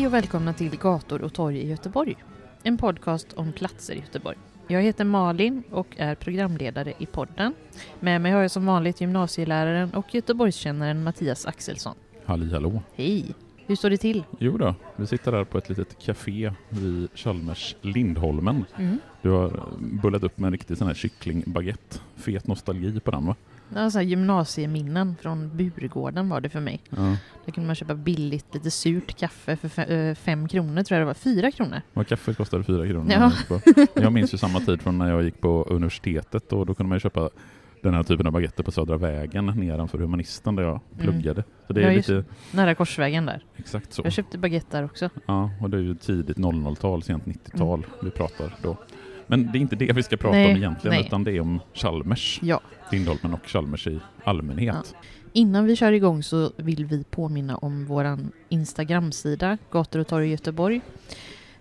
Hej och välkomna till Gator och torg i Göteborg. En podcast om platser i Göteborg. Jag heter Malin och är programledare i podden. Med mig har jag som vanligt gymnasieläraren och Göteborgskännaren Mattias Axelsson. Halli hallå. Hej! Hur står det till? Jo då, vi sitter här på ett litet café vid Chalmers Lindholmen. Mm. Du har bullat upp med en riktig sån här kycklingbaguette. Fet nostalgi på den va? Ja, så här gymnasieminnen från Burgården var det för mig. Ja. Där kunde man köpa billigt, lite surt kaffe för eh, fem kronor tror jag det var. Fyra kronor. Och kaffet kostade fyra kronor. Ja. Jag minns ju samma tid från när jag gick på universitetet och då kunde man ju köpa den här typen av baguetter på Södra vägen nedanför humanisten där jag pluggade. Så det är Mm. Ja, lite Nära Korsvägen där. exakt så. Jag köpte baguette där också. Ja, och det är ju tidigt 00-tal, sent 90-tal vi pratar då. Men det är inte det vi ska prata Nej, om egentligen, nej. utan det är om Chalmers. Ja. Lindholmen och Chalmers i allmänhet. Innan vi kör igång så vill vi påminna om våran Instagram-sida, Gator och torg i Göteborg.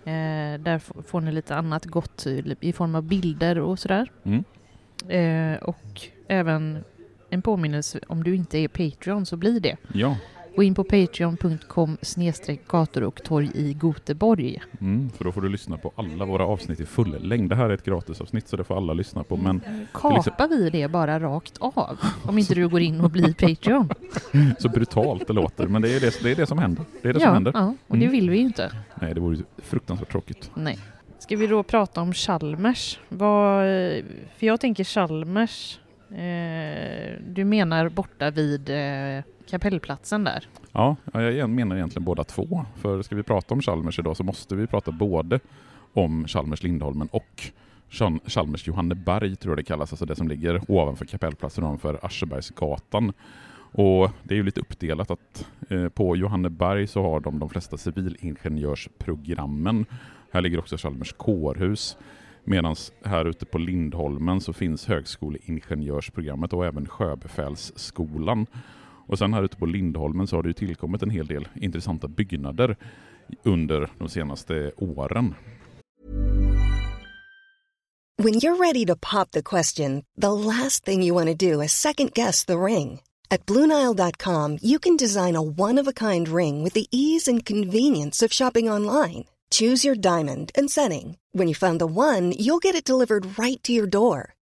Eh, där får ni lite annat gott i- i form av bilder och sådär. Mm. Eh, och även en påminnelse, om du inte är Patreon så blir det. Ja, Gå in på patreon.com snedstreck gator och torg i Goteborg. mm, för då får du lyssna på alla våra avsnitt i full längd. Det här är ett gratisavsnitt så det får alla lyssna på. Men Kapar vi det bara rakt av? Om inte du går in och blir Patreon. så brutalt det låter. Men det är det, det, är det som händer. Det är det som ja, händer. ja, och det Mm. vill vi ju inte. Nej, det vore fruktansvärt tråkigt. Nej. Ska vi då prata om Chalmers? Vad, för jag tänker Chalmers, eh, du menar borta vid eh, kapellplatsen där? Ja, jag menar egentligen båda två. För ska vi prata om Chalmers idag så måste vi prata både om Chalmers Lindholmen och Chalmers Johanneberg tror jag det kallas, alltså det som ligger ovanför kapellplatsen ovanför Aschebergsgatan. Och det är ju lite uppdelat att eh, på Johanneberg så har de de flesta civilingenjörsprogrammen. Här ligger också Chalmers kårhus. Medan här ute på Lindholmen så finns högskoleingenjörsprogrammet och även sjöbefälsskolan. Och sen här ute på Lindholmen så har det ju tillkommit en hel del intressanta byggnader under de senaste åren. When you're ready to pop the question, the last thing you want to do is second guess the ring. At Bluenile.com, you can design a one of a kind ring with the ease and convenience of shopping online. Choose your diamond and setting. When you find the one, you'll get it delivered right to your door.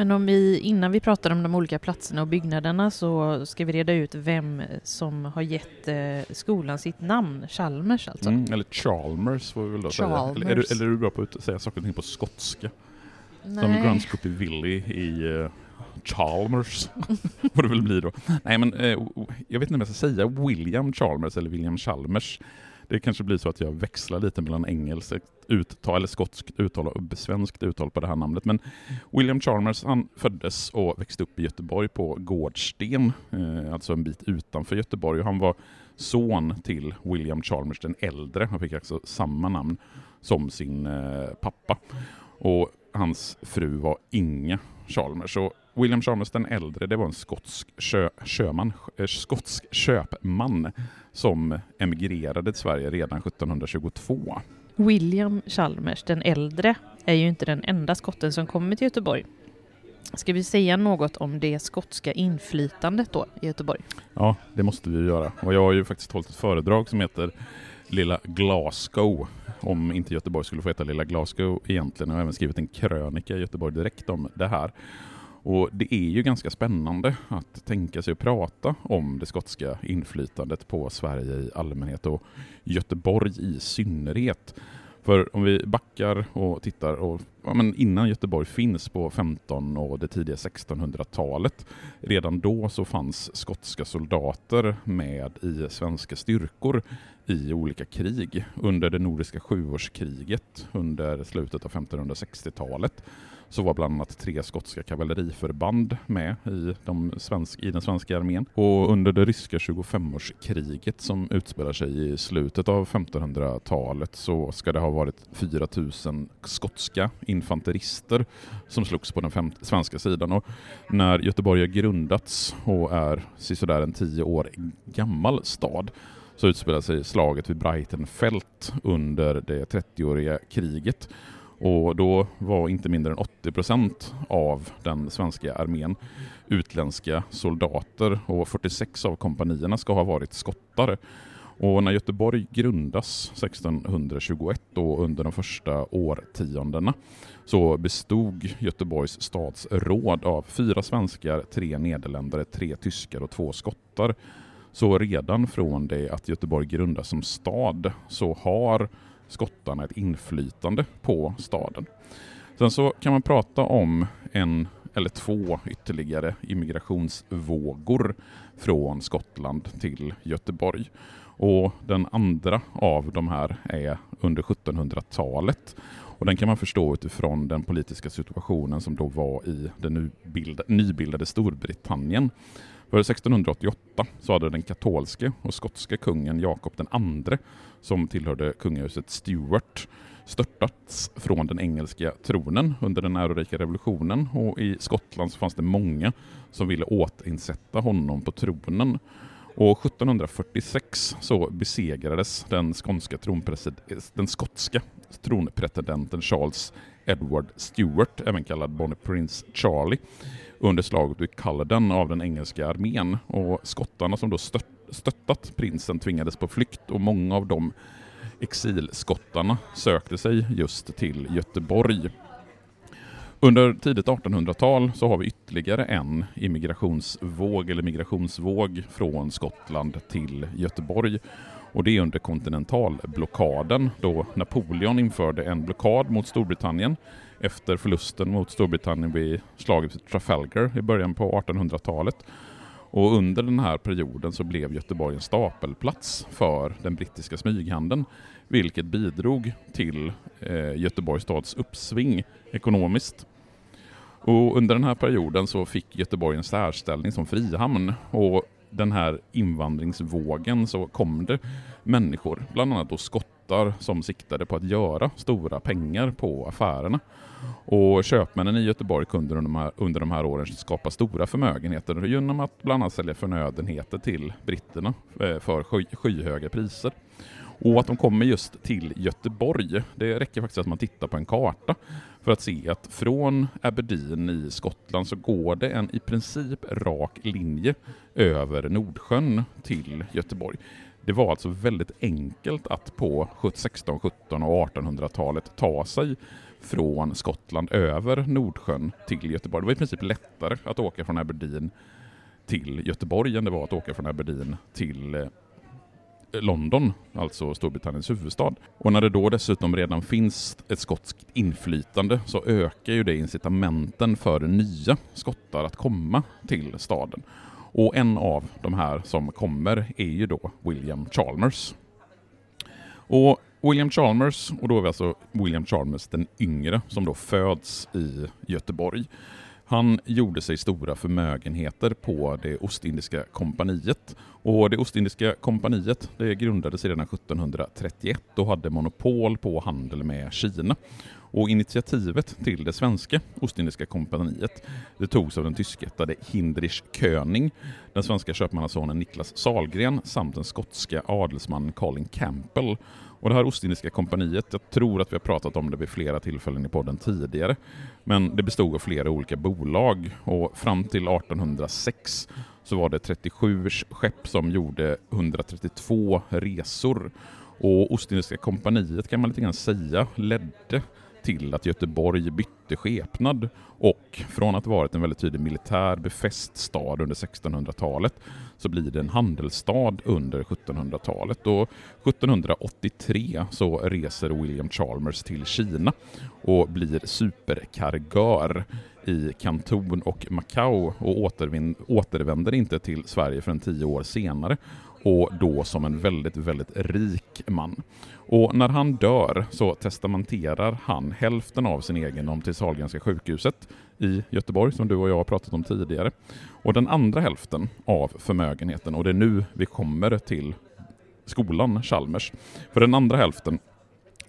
Men om vi, innan vi pratar om de olika platserna och byggnaderna så ska vi reda ut vem som har gett eh, skolan sitt namn, Chalmers alltså. Mm, eller Chalmers får vi väl då säga. Eller Chalmers. eller är du bra på att säga saker och ting på skotska? Som Nej. Grunscopy Willy i uh, Chalmers. får det väl bli då. Nej men eh, jag vet inte om jag ska säga William Chalmers eller William Chalmers. Det kanske blir så att jag växlar lite mellan engelskt uttal, eller skotskt uttal och svenskt uttal på det här namnet. Men William Chalmers han föddes och växte upp i Göteborg på Gårdsten, eh, alltså en bit utanför Göteborg. Och han var son till William Chalmers den äldre. Han fick alltså samma namn som sin eh, pappa. Och hans fru var Inga Chalmers. Och William Chalmers den äldre, det var en skotsk, sjö, sjöman, eh, skotsk köpman som emigrerade till Sverige redan 1722. William Chalmers den äldre är ju inte den enda skotten som kommer till Göteborg. Ska vi säga något om det skotska inflytandet då i Göteborg? Ja, det måste vi göra. Och jag har ju faktiskt hållit ett föredrag som heter Lilla Glasgow, om inte Göteborg skulle få heta Lilla Glasgow egentligen. Jag har även skrivit en krönika i Göteborg direkt om det här. Och det är ju ganska spännande att tänka sig att prata om det skotska inflytandet på Sverige i allmänhet och Göteborg i synnerhet. För om vi backar och tittar, och, ja, men innan Göteborg finns på 15 och det tidiga 1600-talet, redan då så fanns skotska soldater med i svenska styrkor i olika krig. Under det nordiska sjuårskriget under slutet av 1560-talet så var bland annat tre skotska kavalleriförband med i, de svensk, i den svenska armén. Och under det ryska 25-årskriget som utspelar sig i slutet av 1500-talet så ska det ha varit 4000 skotska infanterister som slogs på den svenska sidan. Och när Göteborg har grundats och är sådär en tio år gammal stad så utspelar sig slaget vid Breitenfeld under det 30-åriga kriget och då var inte mindre än 80 procent av den svenska armén utländska soldater och 46 av kompanierna ska ha varit skottare. Och när Göteborg grundas 1621 och under de första årtiondena så bestod Göteborgs stadsråd av fyra svenskar, tre nederländare, tre tyskar och två skottar. Så redan från det att Göteborg grundas som stad så har skottarna ett inflytande på staden. Sen så kan man prata om en eller två ytterligare immigrationsvågor från Skottland till Göteborg. Och Den andra av de här är under 1700-talet. Och Den kan man förstå utifrån den politiska situationen som då var i det nybildade Storbritannien. För 1688 så hade den katolske och skotske kungen Jakob II, som tillhörde kungahuset Stuart, störtats från den engelska tronen under den ärorika revolutionen och i Skottland så fanns det många som ville återinsätta honom på tronen. Och 1746 så besegrades den, skånska den skotska tronpretendenten Charles Edward Stuart, även kallad Bonnie Prince Charlie, under slaget vid Culloden av den engelska armén. Och skottarna som då stött, stöttat prinsen tvingades på flykt och många av de exilskottarna sökte sig just till Göteborg. Under tidigt 1800-tal så har vi ytterligare en immigrationsvåg eller migrationsvåg från Skottland till Göteborg. Och det är under kontinentalblockaden då Napoleon införde en blockad mot Storbritannien efter förlusten mot Storbritannien vid slaget vid Trafalgar i början på 1800-talet. Och under den här perioden så blev Göteborg en stapelplats för den brittiska smyghandeln, vilket bidrog till eh, Göteborgs stads uppsving ekonomiskt. Och under den här perioden så fick Göteborg en särställning som frihamn och den här invandringsvågen så kom det människor, bland annat då båtar som siktade på att göra stora pengar på affärerna. Och köpmännen i Göteborg kunde under de här, under de här åren skapa stora förmögenheter genom att bland annat sälja förnödenheter till britterna eh, för sky, skyhöga priser. Och att de kommer just till Göteborg, det räcker faktiskt att man tittar på en karta för att se att från Aberdeen i Skottland så går det en i princip rak linje över Nordsjön till Göteborg. Det var alltså väldigt enkelt att på 16, 17 och 1800-talet ta sig från Skottland över Nordsjön till Göteborg. Det var i princip lättare att åka från Aberdeen till Göteborg än det var att åka från Aberdeen till eh, London, alltså Storbritanniens huvudstad. Och när det då dessutom redan finns ett skotskt inflytande så ökar ju det incitamenten för nya skottar att komma till staden. Och en av de här som kommer är ju då William Chalmers. Och William Chalmers, och då är vi alltså William Chalmers den yngre som då föds i Göteborg. Han gjorde sig stora förmögenheter på det Ostindiska kompaniet. Och det Ostindiska kompaniet det grundades redan 1731 och hade monopol på handel med Kina. Och initiativet till det svenska Ostindiska kompaniet det togs av den tyskättade Hindrich König, den svenska köpmannasonen Niklas Salgren samt den skotska adelsmannen Colin Campbell. Och det här Ostindiska kompaniet, jag tror att vi har pratat om det vid flera tillfällen i podden tidigare, men det bestod av flera olika bolag och fram till 1806 så var det 37 skepp som gjorde 132 resor. Och Ostindiska kompaniet kan man lite grann säga ledde till att Göteborg bytte skepnad och från att varit en väldigt tydlig militär befäst stad under 1600-talet så blir det en handelsstad under 1700-talet. Och 1783 så reser William Chalmers till Kina och blir superkargör i Kanton och Macao och återvänder inte till Sverige förrän tio år senare och då som en väldigt, väldigt rik man. Och när han dör så testamenterar han hälften av sin egendom till Sahlgrenska sjukhuset i Göteborg, som du och jag har pratat om tidigare. Och den andra hälften av förmögenheten, och det är nu vi kommer till skolan Chalmers, för den andra hälften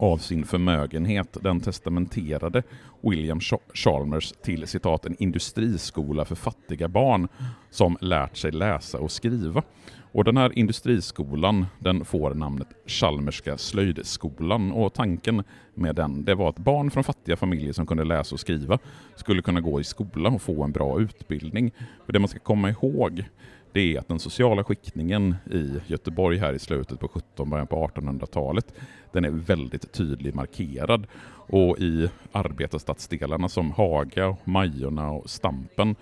av sin förmögenhet, den testamenterade William Chalmers till citat en industriskola för fattiga barn som lärt sig läsa och skriva. Och den här industriskolan den får namnet Chalmerska slöjdskolan och tanken med den det var att barn från fattiga familjer som kunde läsa och skriva skulle kunna gå i skola och få en bra utbildning. För det man ska komma ihåg det är att den sociala skiktningen i Göteborg här i slutet på 17 början på 1800-talet den är väldigt tydligt markerad. Och i arbetarstadsdelarna som Haga, Majorna och Stampen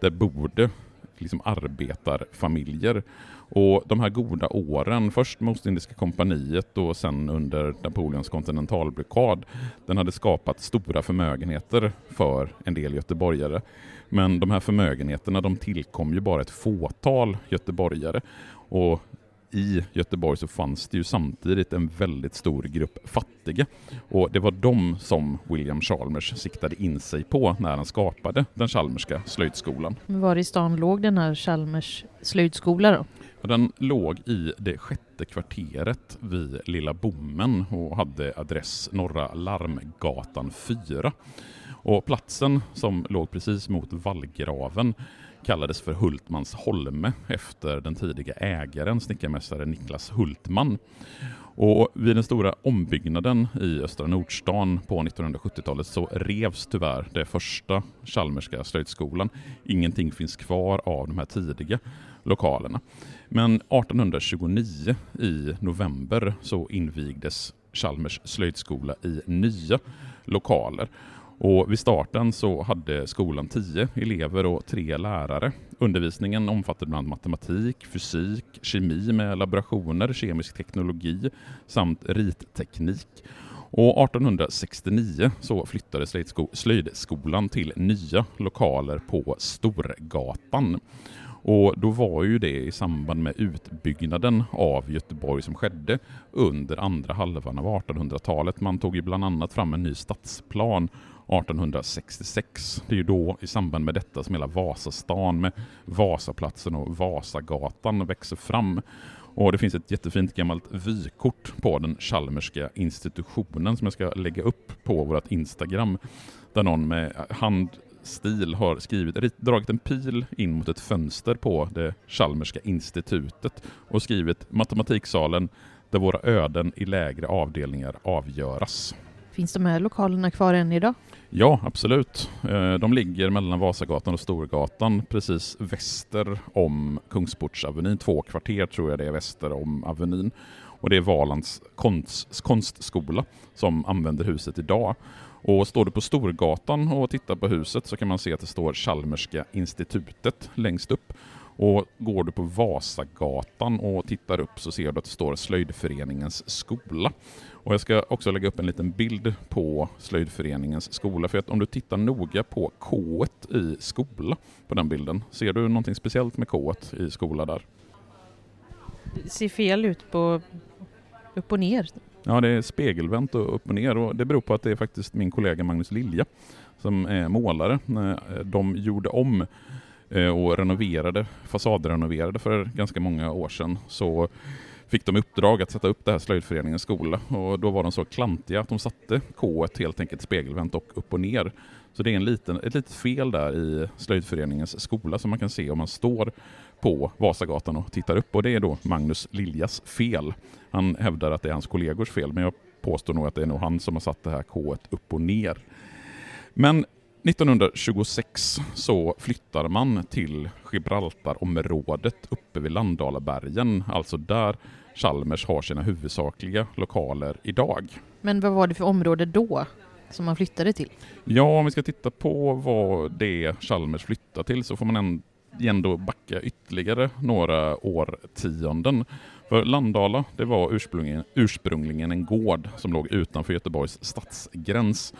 där bor det liksom arbetarfamiljer. Och de här goda åren, först med Ostindiska kompaniet och sen under Napoleons kontinentalblockad, den hade skapat stora förmögenheter för en del göteborgare. Men de här förmögenheterna de tillkom ju bara ett fåtal göteborgare. Och i Göteborg så fanns det ju samtidigt en väldigt stor grupp fattiga. Och det var de som William Chalmers siktade in sig på när han skapade den Chalmerska slöjdskolan. Var i stan låg den här Chalmers slöjdskola då? Den låg i det sjätte kvarteret vid Lilla Bommen och hade adress Norra Larmgatan 4. Och platsen som låg precis mot vallgraven kallades för Hultmans Holme efter den tidiga ägaren, snickarmästare Niklas Hultman. Och vid den stora ombyggnaden i Östra Nordstan på 1970-talet så revs tyvärr det första Chalmerska slöjdskolan. Ingenting finns kvar av de här tidiga lokalerna. Men 1829 i november så invigdes Chalmers slöjdskola i nya lokaler. Och vid starten så hade skolan tio elever och tre lärare. Undervisningen omfattade bland matematik, fysik, kemi med laborationer, kemisk teknologi samt ritteknik. Och 1869 så flyttade slöjdskolan till nya lokaler på Storgatan. Och då var ju det i samband med utbyggnaden av Göteborg som skedde under andra halvan av 1800-talet. Man tog ju bland annat fram en ny stadsplan 1866. Det är ju då i samband med detta som hela Vasastan med Vasaplatsen och Vasagatan växer fram. Och Det finns ett jättefint gammalt vykort på den Chalmerska institutionen som jag ska lägga upp på vårt Instagram där någon med hand stil har skrivit, dragit en pil in mot ett fönster på det Chalmerska institutet och skrivit matematiksalen där våra öden i lägre avdelningar avgöras. Finns de här lokalerna kvar än idag? Ja, absolut. Eh, de ligger mellan Vasagatan och Storgatan precis väster om Kungsportsavenyn. Två kvarter tror jag det är väster om Avenyn. Och det är Valands konst, konstskola som använder huset idag. Och står du på Storgatan och tittar på huset så kan man se att det står Chalmerska institutet längst upp. Och går du på Vasagatan och tittar upp så ser du att det står Slöjdföreningens skola. Och jag ska också lägga upp en liten bild på Slöjdföreningens skola. För att om du tittar noga på K i skola på den bilden, ser du någonting speciellt med K i skola där? Det ser fel ut på upp och ner. Ja, det är spegelvänt och upp och ner och det beror på att det är faktiskt min kollega Magnus Lilja som är målare. De gjorde om Eh, och renoverade, fasadrenoverade för ganska många år sedan så fick de uppdrag att sätta upp det här slöjdföreningens skola och då var de så klantiga att de satte K helt enkelt spegelvänt och upp och ner. Så det är en liten, ett litet fel där i slöjdföreningens skola som man kan se om man står på Vasagatan och tittar upp och det är då Magnus Liljas fel. Han hävdar att det är hans kollegors fel men jag påstår nog att det är nog han som har satt det här K upp och ner. Men 1926 så flyttar man till Gibraltarområdet uppe vid Landalabergen, alltså där Chalmers har sina huvudsakliga lokaler idag. Men vad var det för område då som man flyttade till? Ja, om vi ska titta på vad det är Chalmers flyttar till så får man ändå backa ytterligare några årtionden. För Landala, det var ursprungligen, ursprungligen en gård som låg utanför Göteborgs stadsgräns.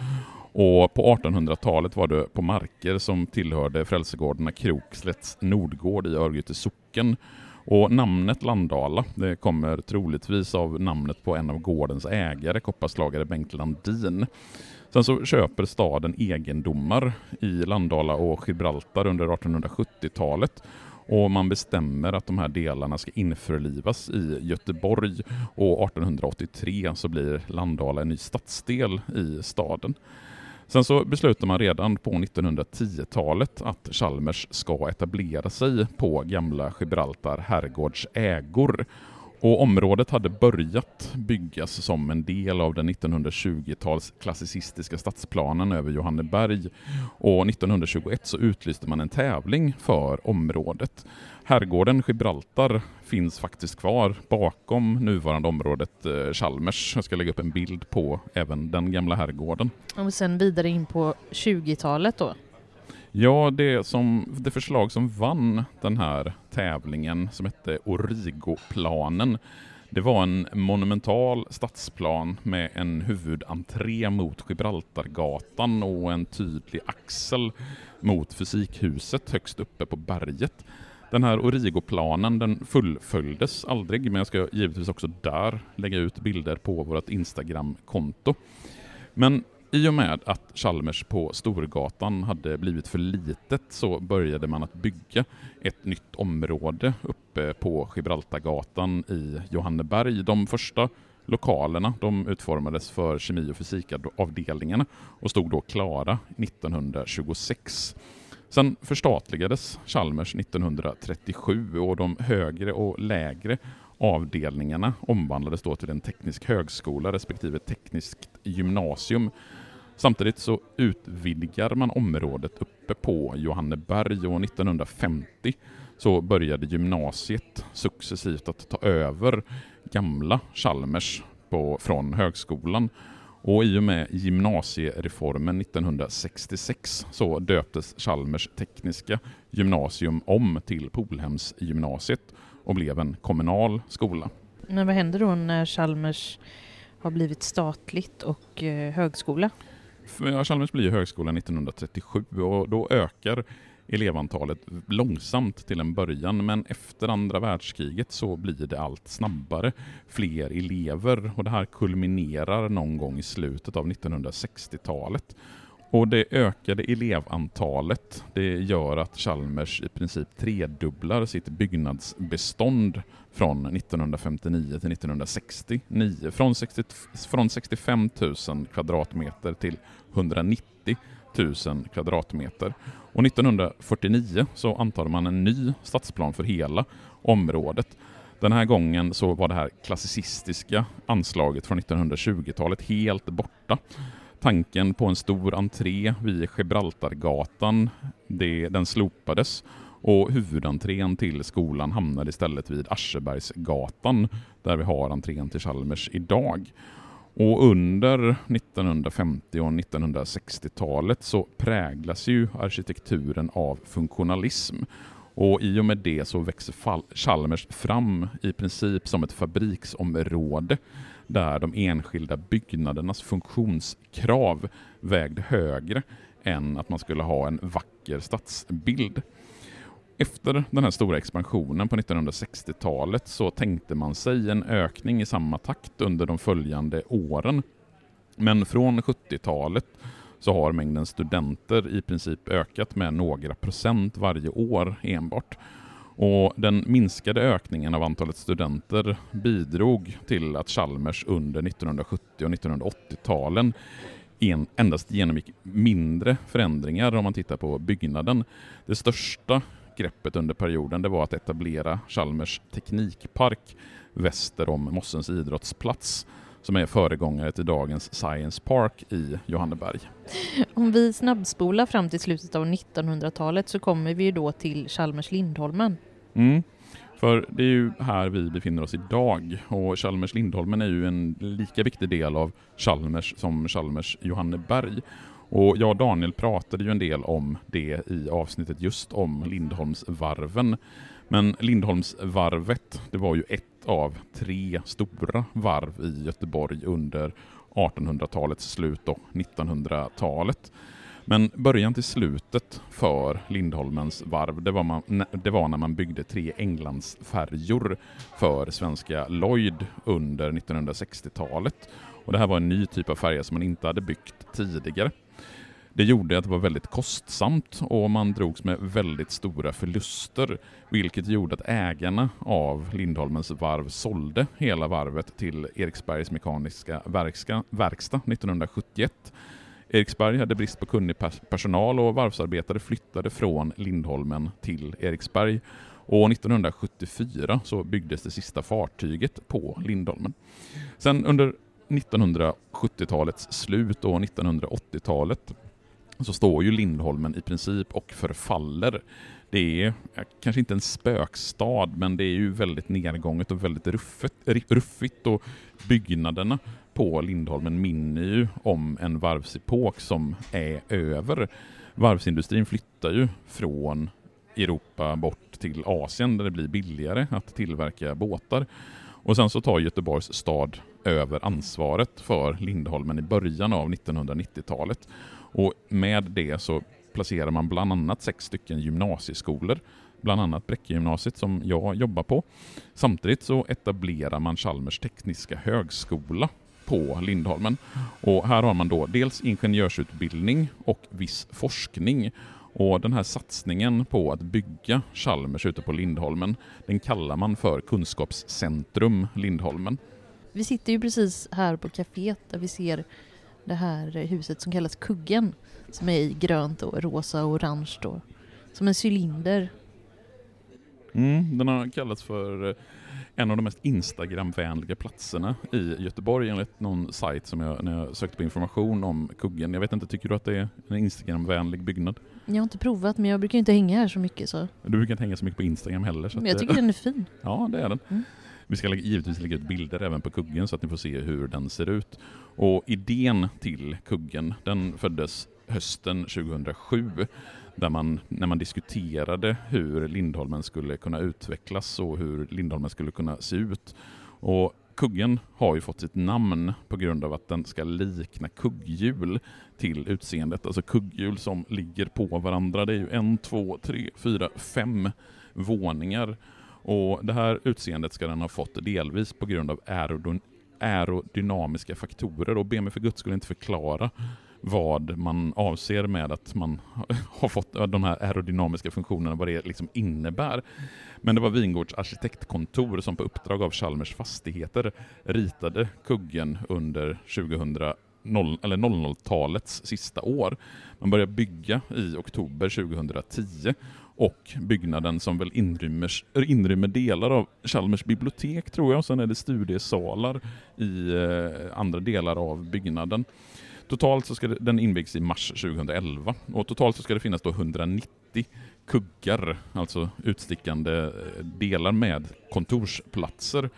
Och på 1800-talet var det på marker som tillhörde frälsegårdarna Krokslätts Nordgård i Örgryte socken. Och namnet Landala det kommer troligtvis av namnet på en av gårdens ägare, kopparslagare Bengt Landin. Sen så köper staden egendomar i Landala och Gibraltar under 1870-talet och man bestämmer att de här delarna ska införlivas i Göteborg och 1883 så blir Landala en ny stadsdel i staden. Sen så beslutar man redan på 1910-talet att Chalmers ska etablera sig på gamla Gibraltar herrgårds ägor. Och området hade börjat byggas som en del av den 1920-tals klassicistiska stadsplanen över Johanneberg. Och 1921 så utlyste man en tävling för området. Herrgården Gibraltar finns faktiskt kvar bakom nuvarande området eh, Chalmers. Jag ska lägga upp en bild på även den gamla herrgården. Och sen vidare in på 20-talet då? Ja, det, som, det förslag som vann den här tävlingen som hette Origoplanen det var en monumental stadsplan med en huvudentré mot Gibraltargatan och en tydlig axel mot Fysikhuset högst uppe på berget. Den här Origoplanen, den fullföljdes aldrig, men jag ska givetvis också där lägga ut bilder på vårt Instagram-konto. Men i och med att Chalmers på Storgatan hade blivit för litet så började man att bygga ett nytt område uppe på Gibraltargatan i Johanneberg. De första lokalerna de utformades för kemi och fysikavdelningarna och stod då klara 1926. Sen förstatligades Chalmers 1937 och de högre och lägre avdelningarna omvandlades då till en teknisk högskola respektive tekniskt gymnasium. Samtidigt så utvidgar man området uppe på Johanneberg och 1950 så började gymnasiet successivt att ta över gamla Chalmers på, från högskolan och i och med gymnasiereformen 1966 så döptes Chalmers tekniska gymnasium om till Polhemsgymnasiet och blev en kommunal skola. Men vad händer då när Chalmers har blivit statligt och eh, högskola? Ja, Chalmers blir högskola 1937 och då ökar elevantalet långsamt till en början, men efter andra världskriget så blir det allt snabbare. Fler elever och det här kulminerar någon gång i slutet av 1960-talet. Och det ökade elevantalet det gör att Chalmers i princip tredubblar sitt byggnadsbestånd från 1959 till 1969. Från, 60, från 65 000 kvadratmeter till 190 000 kvadratmeter. Och 1949 så antar man en ny stadsplan för hela området. Den här gången så var det här klassicistiska anslaget från 1920-talet helt borta. Tanken på en stor entré vid Gibraltargatan, det, den slopades och huvudentrén till skolan hamnade istället vid Aschebergsgatan där vi har entrén till Chalmers idag. Och under 1950 och 1960-talet så präglas ju arkitekturen av funktionalism. Och i och med det så växer Chalmers fram i princip som ett fabriksområde där de enskilda byggnadernas funktionskrav vägde högre än att man skulle ha en vacker stadsbild. Efter den här stora expansionen på 1960-talet så tänkte man sig en ökning i samma takt under de följande åren. Men från 70-talet så har mängden studenter i princip ökat med några procent varje år enbart. Och den minskade ökningen av antalet studenter bidrog till att Chalmers under 1970 och 1980-talen en, endast genomgick mindre förändringar om man tittar på byggnaden. Det största greppet under perioden det var att etablera Chalmers teknikpark väster om Mossens idrottsplats som är föregångare till dagens Science Park i Johanneberg. Om vi snabbspolar fram till slutet av 1900-talet så kommer vi då till Chalmers Lindholmen. Mm. För det är ju här vi befinner oss idag och Chalmers Lindholmen är ju en lika viktig del av Chalmers som Chalmers Johanneberg. Och jag och Daniel pratade ju en del om det i avsnittet just om Lindholmsvarven. Men Lindholmsvarvet, det var ju ett av tre stora varv i Göteborg under 1800-talets slut och 1900-talet. Men början till slutet för Lindholmens varv, det var, man, det var när man byggde tre Englandsfärjor för svenska Lloyd under 1960-talet. Och Det här var en ny typ av färja som man inte hade byggt tidigare. Det gjorde att det var väldigt kostsamt och man drogs med väldigt stora förluster, vilket gjorde att ägarna av Lindholmens varv sålde hela varvet till Eriksbergs Mekaniska Verkstad 1971 Eriksberg hade brist på kunnig personal och varvsarbetare flyttade från Lindholmen till Eriksberg. Och 1974 så byggdes det sista fartyget på Lindholmen. Sen under 1970-talets slut och 1980-talet så står ju Lindholmen i princip och förfaller. Det är kanske inte en spökstad, men det är ju väldigt nedgånget och väldigt ruffigt, ruffigt och byggnaderna på Lindholmen minner ju om en varvsepok som är över. Varvsindustrin flyttar ju från Europa bort till Asien där det blir billigare att tillverka båtar. Och sen så tar Göteborgs stad över ansvaret för Lindholmen i början av 1990-talet. Och med det så placerar man bland annat sex stycken gymnasieskolor, bland annat Bräckegymnasiet som jag jobbar på. Samtidigt så etablerar man Chalmers tekniska högskola på Lindholmen. Och här har man då dels ingenjörsutbildning och viss forskning. Och den här satsningen på att bygga Chalmers ute på Lindholmen, den kallar man för Kunskapscentrum Lindholmen. Vi sitter ju precis här på kaféet där vi ser det här huset som kallas Kuggen, som är i grönt och rosa och orange då. Som en cylinder. Mm, den har kallats för eh, en av de mest Instagramvänliga platserna i Göteborg enligt någon sajt som jag, när jag sökte på information om kuggen. Jag vet inte, tycker du att det är en Instagramvänlig byggnad? Jag har inte provat, men jag brukar inte hänga här så mycket. Så. Du brukar inte hänga så mycket på Instagram heller. Så men jag tycker den är fin. Ja, det är den. Mm. Vi ska givetvis lägga ut bilder även på kuggen så att ni får se hur den ser ut. Och idén till kuggen, den föddes hösten 2007 där man, när man diskuterade hur Lindholmen skulle kunna utvecklas och hur Lindholmen skulle kunna se ut. Och Kuggen har ju fått sitt namn på grund av att den ska likna kugghjul till utseendet. Alltså kugghjul som ligger på varandra. Det är ju en, två, tre, fyra, fem våningar. Och Det här utseendet ska den ha fått delvis på grund av aerodynamiska faktorer. Och be mig för guds skull inte förklara vad man avser med att man har fått de här aerodynamiska funktionerna, vad det liksom innebär. Men det var Vingårds arkitektkontor som på uppdrag av Chalmers Fastigheter ritade kuggen under 2000 eller 00-talets sista år. Man började bygga i oktober 2010 och byggnaden som väl inrymmer, inrymmer delar av Chalmers bibliotek tror jag, och sen är det studiesalar i eh, andra delar av byggnaden. Totalt så ska det, den invigs i mars 2011 och totalt så ska det finnas då 190 kuggar, alltså utstickande eh, delar med kontorsplatser.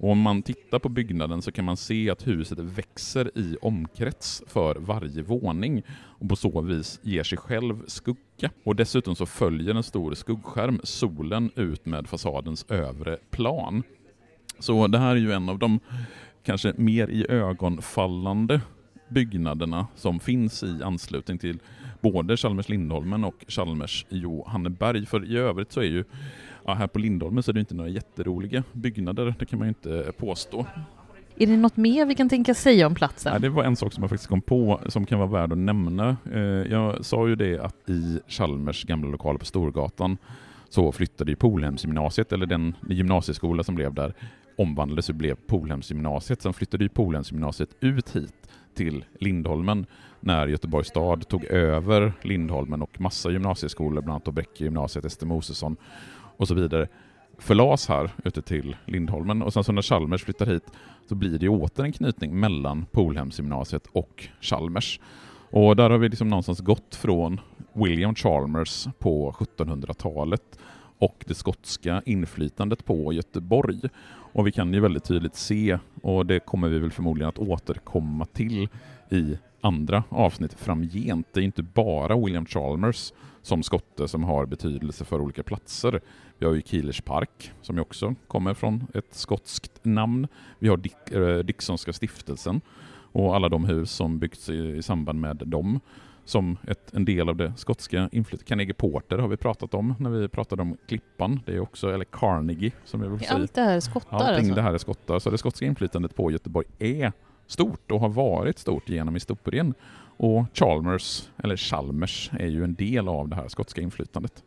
Och om man tittar på byggnaden så kan man se att huset växer i omkrets för varje våning och på så vis ger sig själv skugga. Och dessutom så följer en stor skuggskärm solen ut med fasadens övre plan. Så det här är ju en av de kanske mer i ögonfallande byggnaderna som finns i anslutning till både Chalmers Lindholmen och Chalmers Johanneberg. För i övrigt så är ju, ja, här på Lindholmen så är det inte några jätteroliga byggnader, det kan man ju inte påstå. Är det något mer vi kan tänka säga om platsen? Ja, det var en sak som jag faktiskt kom på som kan vara värd att nämna. Eh, jag sa ju det att i Chalmers gamla lokaler på Storgatan så flyttade ju Polhemsgymnasiet, eller den gymnasieskola som blev där, omvandlades och blev Polhemsgymnasiet. Sen flyttade ju Polhemsgymnasiet ut hit till Lindholmen när Göteborgs stad tog över Lindholmen och massa gymnasieskolor, bland annat Bräcke gymnasiet, Ester Mosesson och så vidare, förlas här ute till Lindholmen. Och sen så när Chalmers flyttar hit så blir det åter en knytning mellan Polhemsgymnasiet och Chalmers. Och där har vi liksom någonstans gått från William Chalmers på 1700-talet och det skotska inflytandet på Göteborg. Och vi kan ju väldigt tydligt se, och det kommer vi väl förmodligen att återkomma till i andra avsnitt framgent. Det är inte bara William Chalmers som skotte som har betydelse för olika platser. Vi har ju Kielers Park som ju också kommer från ett skotskt namn. Vi har Dick, äh, Dicksonska stiftelsen och alla de hus som byggts i, i samband med dem som ett, en del av det skotska inflytandet. Carnegie Porter har vi pratat om när vi pratade om Klippan. Det är också, eller Carnegie som jag vill säga. Allt det här är skottar Allting alltså. det här är skottar. Så det skotska inflytandet på Göteborg är stort och har varit stort genom historien. Och Chalmers, eller Chalmers, är ju en del av det här skotska inflytandet.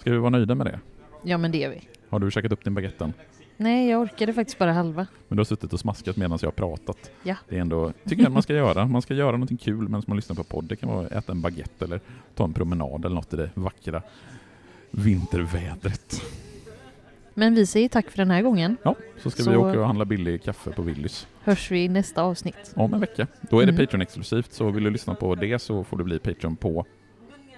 Ska vi vara nöjda med det? Ja men det är vi. Har du käkat upp din baguette? Nej, jag orkade faktiskt bara halva. Men du har suttit och smaskat medan jag har pratat. Ja. Det är ändå, tycker jag man ska göra. Man ska göra någonting kul medan man lyssnar på podd. Det kan vara att äta en baguette eller ta en promenad eller något i det vackra vintervädret. Men vi säger tack för den här gången. Ja, så ska Så- vi åka och handla billig kaffe på Willys Hörs vi i nästa avsnitt. om en vecka. Då är det Mm. Patreon-exklusivt, så vill du lyssna på det så får du bli Patreon på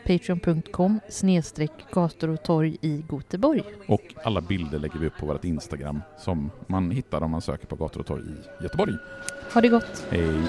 Patreon.com snedstreck gator och torg i Göteborg. och alla bilder lägger vi upp på vårt Instagram som man hittar om man söker på gator och torg i Göteborg. Ha det gott! Hej!